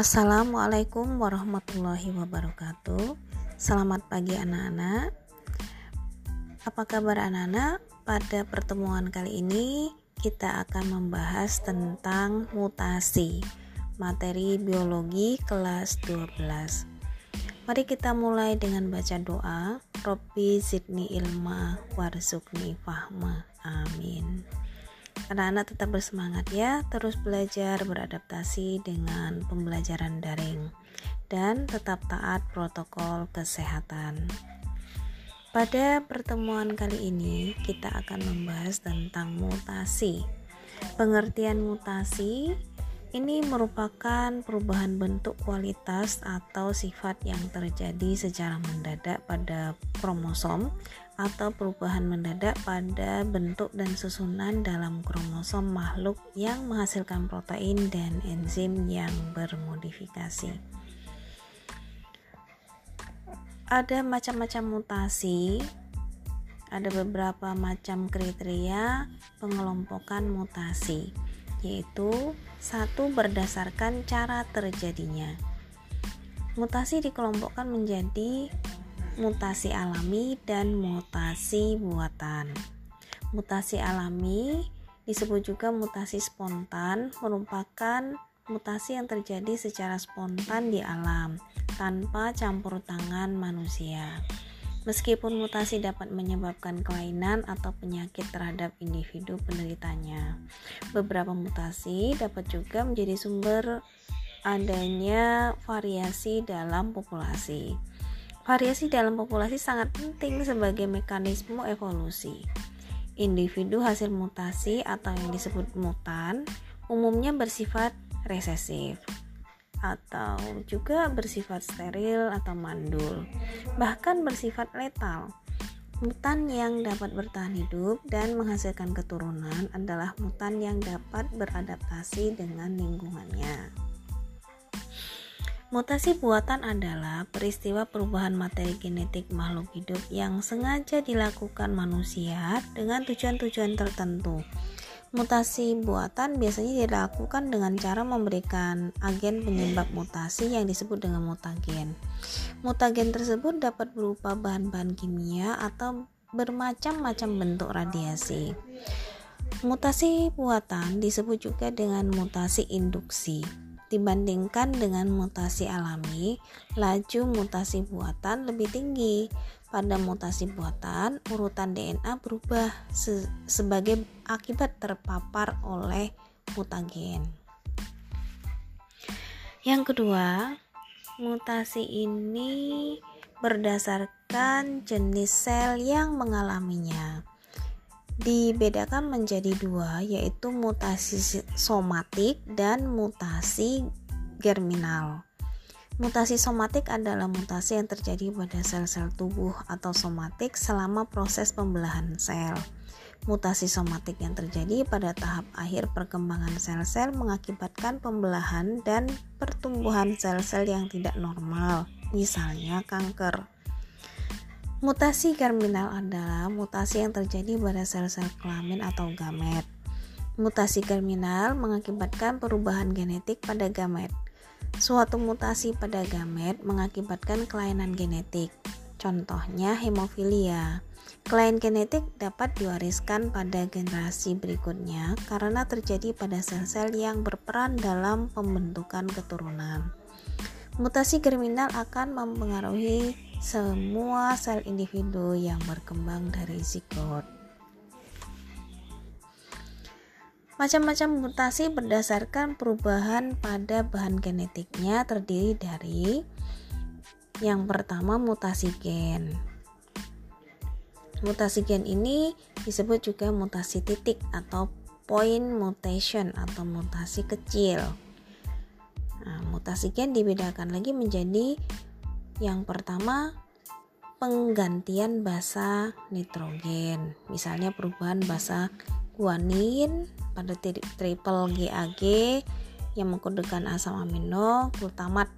Assalamualaikum warahmatullahi wabarakatuh. Selamat pagi anak-anak. Apa kabar anak-anak? Pada pertemuan kali ini kita akan membahas tentang mutasi. Materi biologi kelas 12. Mari kita mulai dengan baca doa. Robbi zidni ilma warzukni fahma. Amin. Anak-anak tetap bersemangat ya, terus belajar beradaptasi dengan pembelajaran daring dan tetap taat protokol kesehatan. Pada pertemuan kali ini, kita akan membahas tentang mutasi. Pengertian mutasi ini merupakan perubahan bentuk kualitas atau sifat yang terjadi secara mendadak pada kromosom atau perubahan mendadak pada bentuk dan susunan dalam kromosom makhluk yang menghasilkan protein dan enzim yang bermodifikasi. Ada macam-macam mutasi, ada beberapa macam kriteria pengelompokan mutasi yaitu satu berdasarkan cara terjadinya. Mutasi dikelompokkan menjadi mutasi alami dan mutasi buatan. Mutasi alami disebut juga mutasi spontan, merupakan mutasi yang terjadi secara spontan di alam tanpa campur tangan manusia. Meskipun mutasi dapat menyebabkan kelainan atau penyakit terhadap individu penderitanya, beberapa mutasi dapat juga menjadi sumber adanya variasi dalam populasi. Variasi dalam populasi sangat penting sebagai mekanisme evolusi. Individu hasil mutasi atau yang disebut mutan umumnya bersifat resesif atau juga bersifat steril atau mandul, bahkan bersifat letal. Mutan yang dapat bertahan hidup dan menghasilkan keturunan adalah mutan yang dapat beradaptasi dengan lingkungannya. Mutasi buatan adalah peristiwa perubahan materi genetik makhluk hidup yang sengaja dilakukan manusia dengan tujuan-tujuan tertentu Mutasi buatan biasanya dilakukan dengan cara memberikan agen penyebab mutasi yang disebut dengan mutagen. Mutagen tersebut dapat berupa bahan-bahan kimia atau bermacam-macam bentuk radiasi. Mutasi buatan disebut juga dengan mutasi induksi. Dibandingkan dengan mutasi alami, laju mutasi buatan lebih tinggi pada mutasi buatan, urutan DNA berubah se sebagai akibat terpapar oleh mutagen. Yang kedua, mutasi ini berdasarkan jenis sel yang mengalaminya. Dibedakan menjadi dua, yaitu mutasi somatik dan mutasi germinal. Mutasi somatik adalah mutasi yang terjadi pada sel-sel tubuh atau somatik selama proses pembelahan sel. Mutasi somatik yang terjadi pada tahap akhir perkembangan sel-sel mengakibatkan pembelahan dan pertumbuhan sel-sel yang tidak normal, misalnya kanker. Mutasi germinal adalah mutasi yang terjadi pada sel-sel kelamin atau gamet. Mutasi germinal mengakibatkan perubahan genetik pada gamet. Suatu mutasi pada gamet mengakibatkan kelainan genetik. Contohnya hemofilia. Kelainan genetik dapat diwariskan pada generasi berikutnya karena terjadi pada sel-sel yang berperan dalam pembentukan keturunan. Mutasi germinal akan mempengaruhi semua sel individu yang berkembang dari zigot. Macam-macam mutasi berdasarkan perubahan pada bahan genetiknya terdiri dari yang pertama mutasi gen. Mutasi gen ini disebut juga mutasi titik atau point mutation atau mutasi kecil. Nah, mutasi gen dibedakan lagi menjadi yang pertama penggantian basa nitrogen. Misalnya perubahan basa guanin pada triple GAG yang mengkodekan asam amino glutamat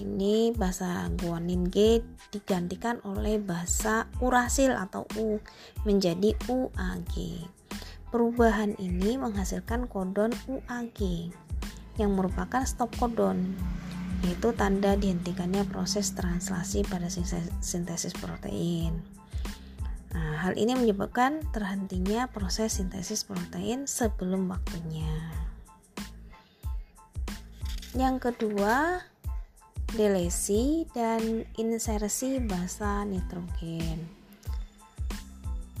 ini bahasa guanin G digantikan oleh bahasa urasil atau U menjadi UAG. Perubahan ini menghasilkan kodon UAG. Yang merupakan stop codon yaitu tanda dihentikannya proses translasi pada sintesis protein. Nah, hal ini menyebabkan terhentinya proses sintesis protein sebelum waktunya. Yang kedua, delesi dan insersi basa nitrogen.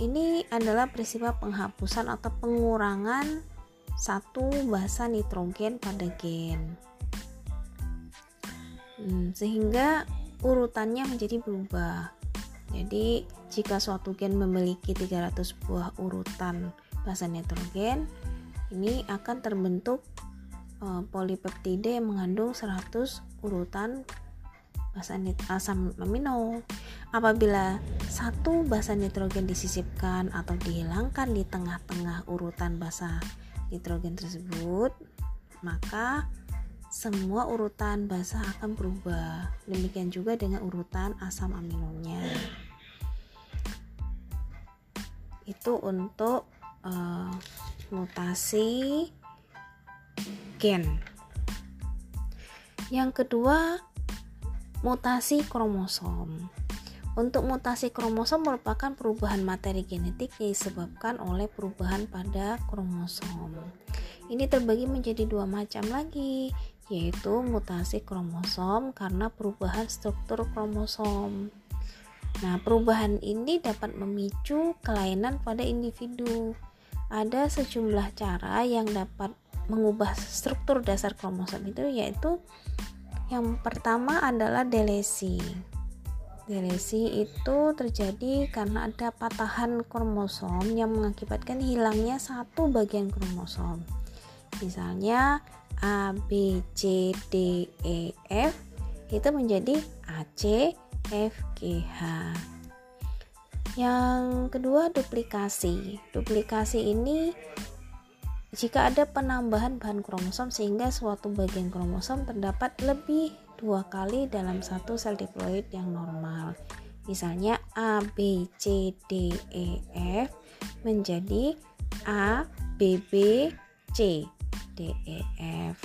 Ini adalah peristiwa penghapusan atau pengurangan satu basa nitrogen pada gen. Hmm, sehingga urutannya menjadi berubah. Jadi, jika suatu gen memiliki 300 buah urutan basa nitrogen, ini akan terbentuk uh, polipeptida yang mengandung 100 urutan basa asam amino. Apabila satu basa nitrogen disisipkan atau dihilangkan di tengah-tengah urutan basa nitrogen tersebut, maka semua urutan basa akan berubah. Demikian juga dengan urutan asam aminonya itu untuk uh, mutasi gen. Yang kedua, mutasi kromosom. Untuk mutasi kromosom merupakan perubahan materi genetik yang disebabkan oleh perubahan pada kromosom. Ini terbagi menjadi dua macam lagi, yaitu mutasi kromosom karena perubahan struktur kromosom. Nah, perubahan ini dapat memicu kelainan pada individu. Ada sejumlah cara yang dapat mengubah struktur dasar kromosom itu yaitu yang pertama adalah delesi. Delesi itu terjadi karena ada patahan kromosom yang mengakibatkan hilangnya satu bagian kromosom. Misalnya A, B, C, D, E, F itu menjadi AC, FGH. Yang kedua duplikasi. Duplikasi ini jika ada penambahan bahan kromosom sehingga suatu bagian kromosom terdapat lebih dua kali dalam satu sel diploid yang normal. Misalnya A, B, C, D, E, F menjadi A, B, B, C, D, E, F.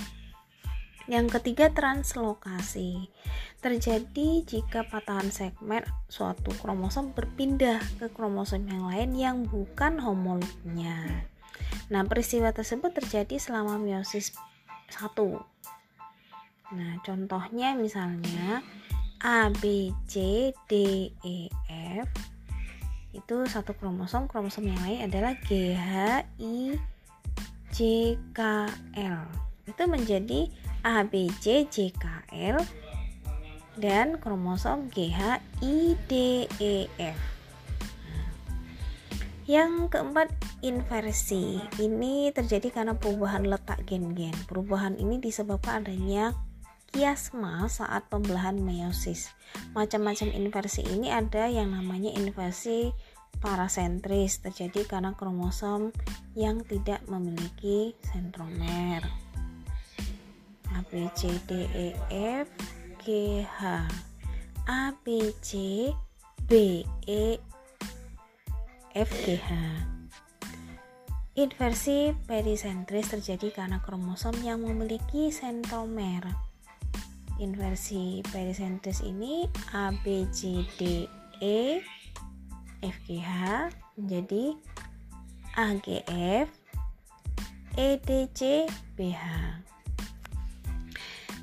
Yang ketiga translokasi terjadi jika patahan segmen suatu kromosom berpindah ke kromosom yang lain yang bukan homolognya. Nah, peristiwa tersebut terjadi selama meiosis 1. Nah, contohnya misalnya A, B, C, D, E, F itu satu kromosom, kromosom yang lain adalah G, H, I, J, K, L. Itu menjadi A, B, C, J, K, L dan kromosom G, H, I, D, E, F. Yang keempat, inversi. Ini terjadi karena perubahan letak gen-gen. Perubahan ini disebabkan adanya kiasma saat pembelahan meiosis. Macam-macam inversi ini ada yang namanya inversi parasentris terjadi karena kromosom yang tidak memiliki sentromer. A B C D E F G H A B C B E F G H Inversi perisentris terjadi karena kromosom yang memiliki sentromer. Inversi perisentris ini A B E F G H menjadi A G F E D C B H.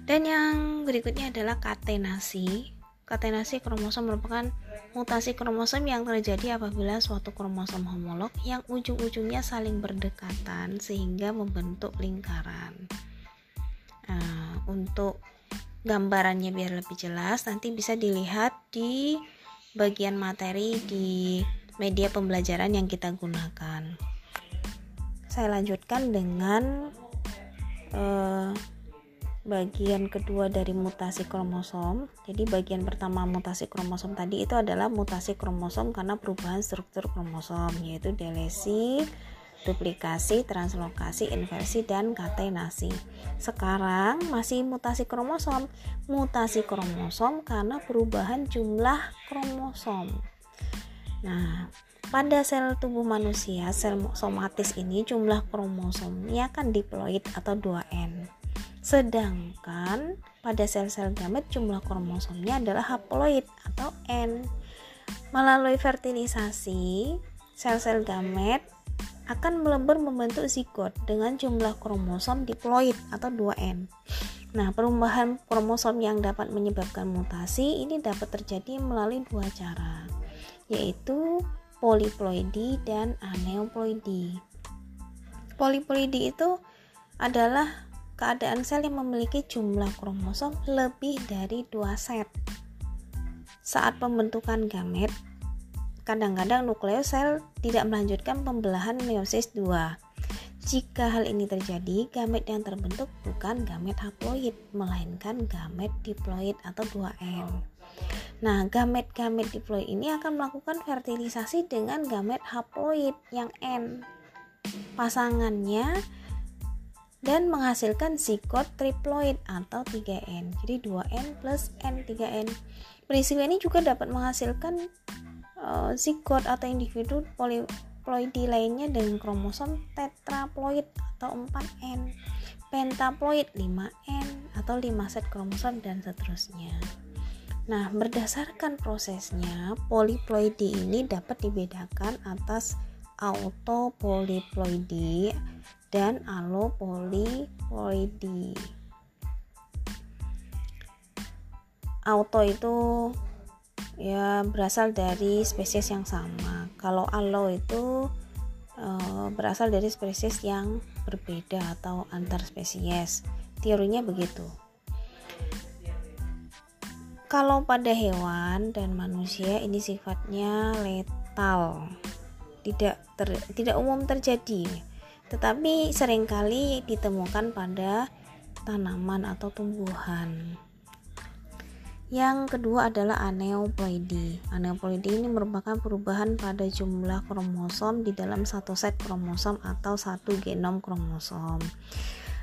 Dan yang berikutnya adalah katenasi. Katenasi kromosom merupakan mutasi kromosom yang terjadi apabila suatu kromosom homolog yang ujung-ujungnya saling berdekatan sehingga membentuk lingkaran. Nah, untuk gambarannya biar lebih jelas nanti bisa dilihat di bagian materi di media pembelajaran yang kita gunakan. Saya lanjutkan dengan uh, bagian kedua dari mutasi kromosom. Jadi bagian pertama mutasi kromosom tadi itu adalah mutasi kromosom karena perubahan struktur kromosom yaitu delesi, duplikasi, translokasi, inversi dan katenasi. Sekarang masih mutasi kromosom. Mutasi kromosom karena perubahan jumlah kromosom. Nah, pada sel tubuh manusia, sel somatis ini jumlah kromosomnya kan diploid atau 2N Sedangkan pada sel-sel gamet jumlah kromosomnya adalah haploid atau N. Melalui fertilisasi, sel-sel gamet akan melebur membentuk zigot dengan jumlah kromosom diploid atau 2N. Nah, perubahan kromosom yang dapat menyebabkan mutasi ini dapat terjadi melalui dua cara, yaitu poliploidi dan aneuploidi. Poliploidi itu adalah keadaan sel yang memiliki jumlah kromosom lebih dari dua set. Saat pembentukan gamet, kadang-kadang nukleus sel tidak melanjutkan pembelahan meiosis 2. Jika hal ini terjadi, gamet yang terbentuk bukan gamet haploid, melainkan gamet diploid atau 2N. Nah, gamet-gamet diploid ini akan melakukan fertilisasi dengan gamet haploid yang N. Pasangannya dan menghasilkan zigot triploid atau 3N. Jadi 2N plus N 3N. Peristiwa ini juga dapat menghasilkan uh, zigot atau individu poliploidi lainnya dengan kromosom tetraploid atau 4N, pentaploid 5N atau 5 set kromosom dan seterusnya. Nah, berdasarkan prosesnya, poliploidi ini dapat dibedakan atas autopoliploidi dan allopolyploidy. Auto itu ya berasal dari spesies yang sama. Kalau allo itu e, berasal dari spesies yang berbeda atau antar spesies. Teorinya begitu. Kalau pada hewan dan manusia ini sifatnya letal. Tidak ter, tidak umum terjadi tetapi sering kali ditemukan pada tanaman atau tumbuhan. Yang kedua adalah aneuploidi. Aneuploidi ini merupakan perubahan pada jumlah kromosom di dalam satu set kromosom atau satu genom kromosom.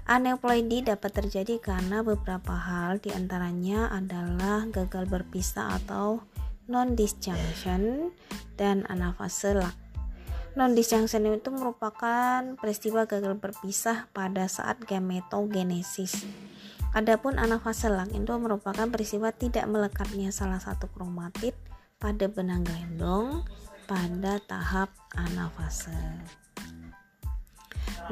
Aneuploidi dapat terjadi karena beberapa hal di antaranya adalah gagal berpisah atau non-disjunction dan anafase lak Non-disjunction itu merupakan peristiwa gagal berpisah pada saat gametogenesis. Adapun anafase lang itu merupakan peristiwa tidak melekatnya salah satu kromatid pada benang gelembung pada tahap anafase.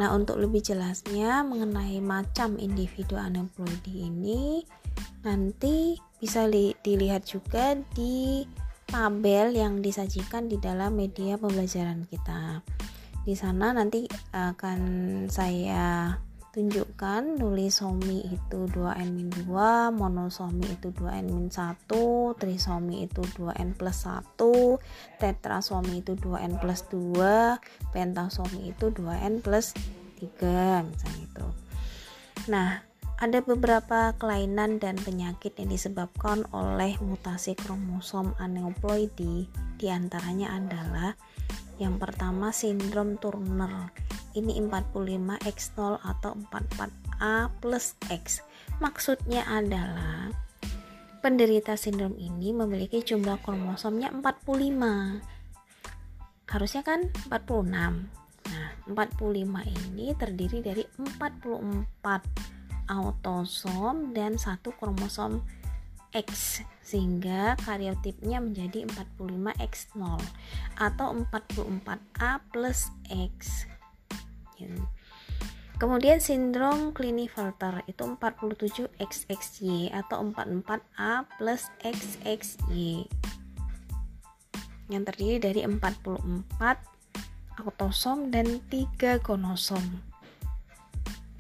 Nah, untuk lebih jelasnya mengenai macam individu aneuploidi ini nanti bisa dilihat juga di tabel yang disajikan di dalam media pembelajaran kita. Di sana nanti akan saya tunjukkan nulisomi itu 2n-2, monosomi itu 2n-1, trisomi itu 2n plus 1, tetrasomi itu 2n plus 2, pentasomi itu 2n plus 3 misalnya itu. Nah, ada beberapa kelainan dan penyakit yang disebabkan oleh mutasi kromosom aneuploidi. Di antaranya adalah yang pertama sindrom Turner. Ini 45X0 atau 44A plus X. Maksudnya adalah penderita sindrom ini memiliki jumlah kromosomnya 45. Harusnya kan 46. Nah, 45 ini terdiri dari 44 autosom dan satu kromosom X sehingga karyotipnya menjadi 45X0 atau 44A plus X. Kemudian sindrom Klinefelter itu 47XXY atau 44A plus XXY yang terdiri dari 44 autosom dan 3 gonosom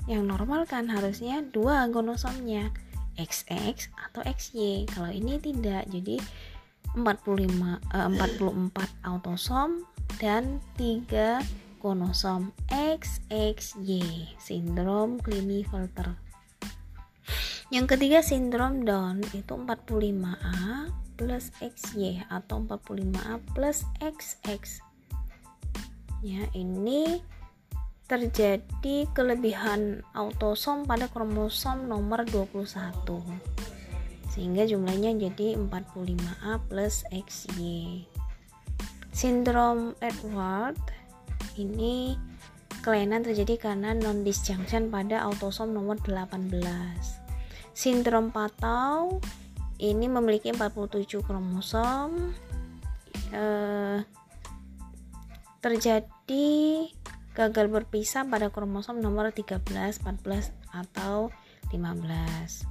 yang normal kan harusnya dua gonosomnya XX atau XY kalau ini tidak jadi 45 eh, 44 autosom dan 3 gonosom XXY sindrom Klinefelter yang ketiga sindrom Down itu 45A plus XY atau 45A plus XX ya ini terjadi kelebihan autosom pada kromosom nomor 21 sehingga jumlahnya jadi 45A plus XY sindrom Edward ini kelainan terjadi karena non-disjunction pada autosom nomor 18. Sindrom Patau ini memiliki 47 kromosom. Eh, terjadi gagal berpisah pada kromosom nomor 13, 14, atau 15.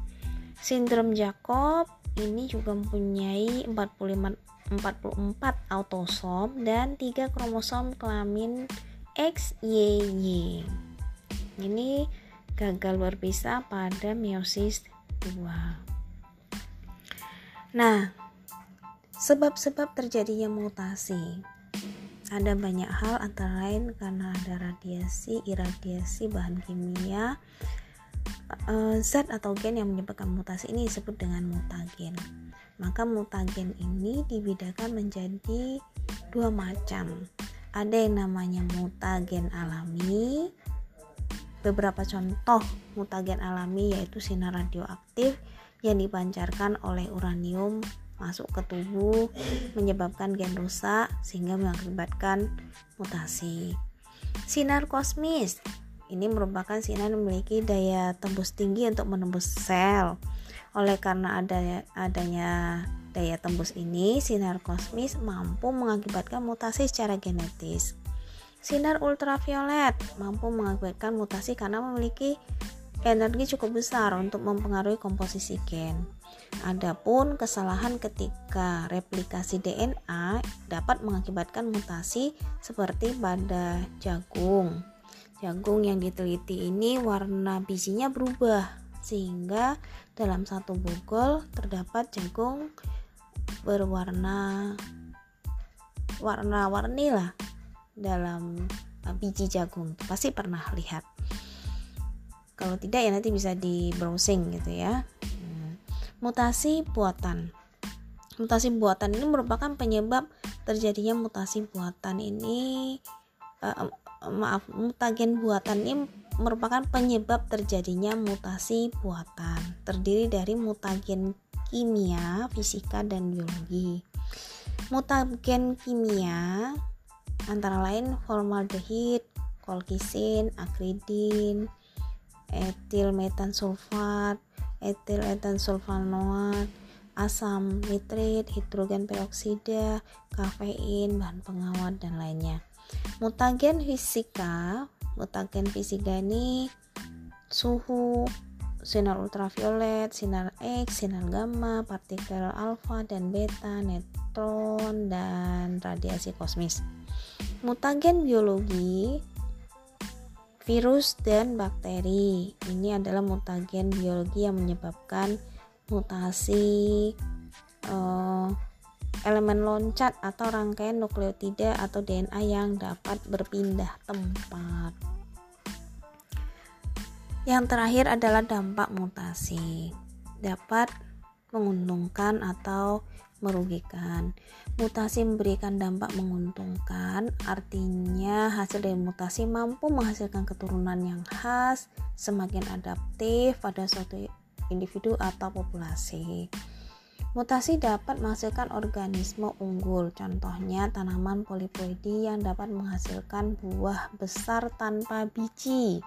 Sindrom Jacob ini juga mempunyai 45 44 autosom dan 3 kromosom kelamin XYY. Ini gagal berpisah pada meiosis 2. Nah, sebab-sebab terjadinya mutasi ada banyak hal antara lain karena ada radiasi, iradiasi, bahan kimia, eh, zat atau gen yang menyebabkan mutasi ini disebut dengan mutagen. Maka mutagen ini dibedakan menjadi dua macam. Ada yang namanya mutagen alami. Beberapa contoh mutagen alami yaitu sinar radioaktif yang dipancarkan oleh uranium masuk ke tubuh menyebabkan gen rusak sehingga mengakibatkan mutasi. Sinar kosmis ini merupakan sinar yang memiliki daya tembus tinggi untuk menembus sel. Oleh karena ada adanya daya tembus ini, sinar kosmis mampu mengakibatkan mutasi secara genetis. Sinar ultraviolet mampu mengakibatkan mutasi karena memiliki energi cukup besar untuk mempengaruhi komposisi gen. Adapun kesalahan ketika replikasi DNA dapat mengakibatkan mutasi seperti pada jagung. Jagung yang diteliti ini warna bijinya berubah sehingga dalam satu bugol terdapat jagung berwarna warna-warni lah dalam biji jagung. Pasti pernah lihat. Kalau tidak ya nanti bisa di browsing gitu ya Mutasi buatan. Mutasi buatan ini merupakan penyebab terjadinya mutasi buatan ini uh, maaf, mutagen buatan ini merupakan penyebab terjadinya mutasi buatan. Terdiri dari mutagen kimia, fisika, dan biologi. Mutagen kimia antara lain formaldehid, kolkisin, akridin, etil metan sulfat, etil etan sulfanoat, asam nitrit, hidrogen peroksida, kafein, bahan pengawet dan lainnya. Mutagen fisika, mutagen fisika ini suhu, sinar ultraviolet, sinar X, sinar gamma, partikel alfa dan beta, neutron dan radiasi kosmis. Mutagen biologi virus dan bakteri. Ini adalah mutagen biologi yang menyebabkan mutasi uh, elemen loncat atau rangkaian nukleotida atau DNA yang dapat berpindah tempat. Yang terakhir adalah dampak mutasi. Dapat menguntungkan atau merugikan. Mutasi memberikan dampak menguntungkan, artinya hasil dari mutasi mampu menghasilkan keturunan yang khas, semakin adaptif pada suatu individu atau populasi. Mutasi dapat menghasilkan organisme unggul, contohnya tanaman poliploidi yang dapat menghasilkan buah besar tanpa biji,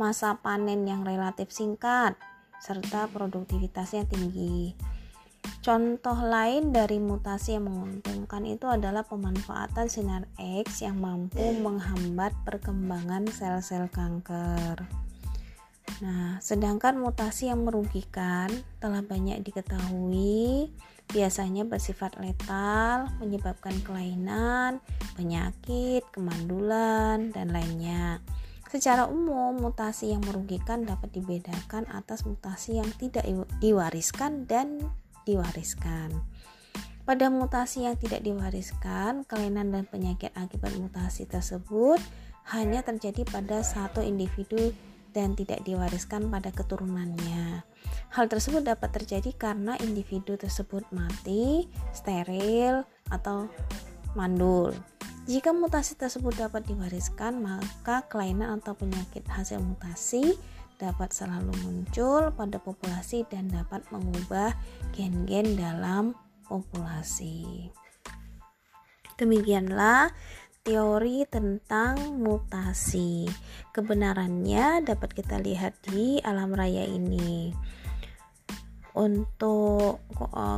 masa panen yang relatif singkat, serta produktivitasnya tinggi. Contoh lain dari mutasi yang menguntungkan itu adalah pemanfaatan sinar X yang mampu menghambat perkembangan sel-sel kanker. Nah, sedangkan mutasi yang merugikan telah banyak diketahui, biasanya bersifat letal, menyebabkan kelainan, penyakit, kemandulan, dan lainnya. Secara umum, mutasi yang merugikan dapat dibedakan atas mutasi yang tidak diwariskan dan diwariskan. Pada mutasi yang tidak diwariskan, kelainan dan penyakit akibat mutasi tersebut hanya terjadi pada satu individu dan tidak diwariskan pada keturunannya. Hal tersebut dapat terjadi karena individu tersebut mati, steril, atau mandul. Jika mutasi tersebut dapat diwariskan, maka kelainan atau penyakit hasil mutasi dapat selalu muncul pada populasi dan dapat mengubah gen-gen dalam populasi. Demikianlah teori tentang mutasi. Kebenarannya dapat kita lihat di alam raya ini. Untuk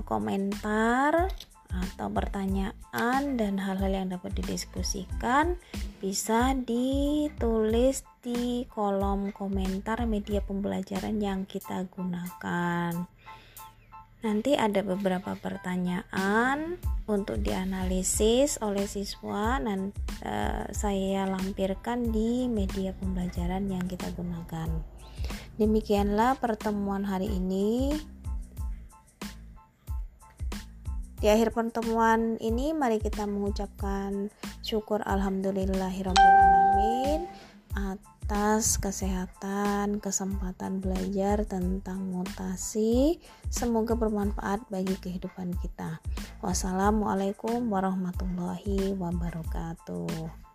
komentar atau pertanyaan dan hal-hal yang dapat didiskusikan bisa ditulis di kolom komentar media pembelajaran yang kita gunakan. Nanti ada beberapa pertanyaan untuk dianalisis oleh siswa dan uh, saya lampirkan di media pembelajaran yang kita gunakan. Demikianlah pertemuan hari ini. Di akhir pertemuan ini mari kita mengucapkan syukur alhamdulillahirobbilalamin atas kesehatan, kesempatan belajar tentang mutasi. Semoga bermanfaat bagi kehidupan kita. Wassalamualaikum warahmatullahi wabarakatuh.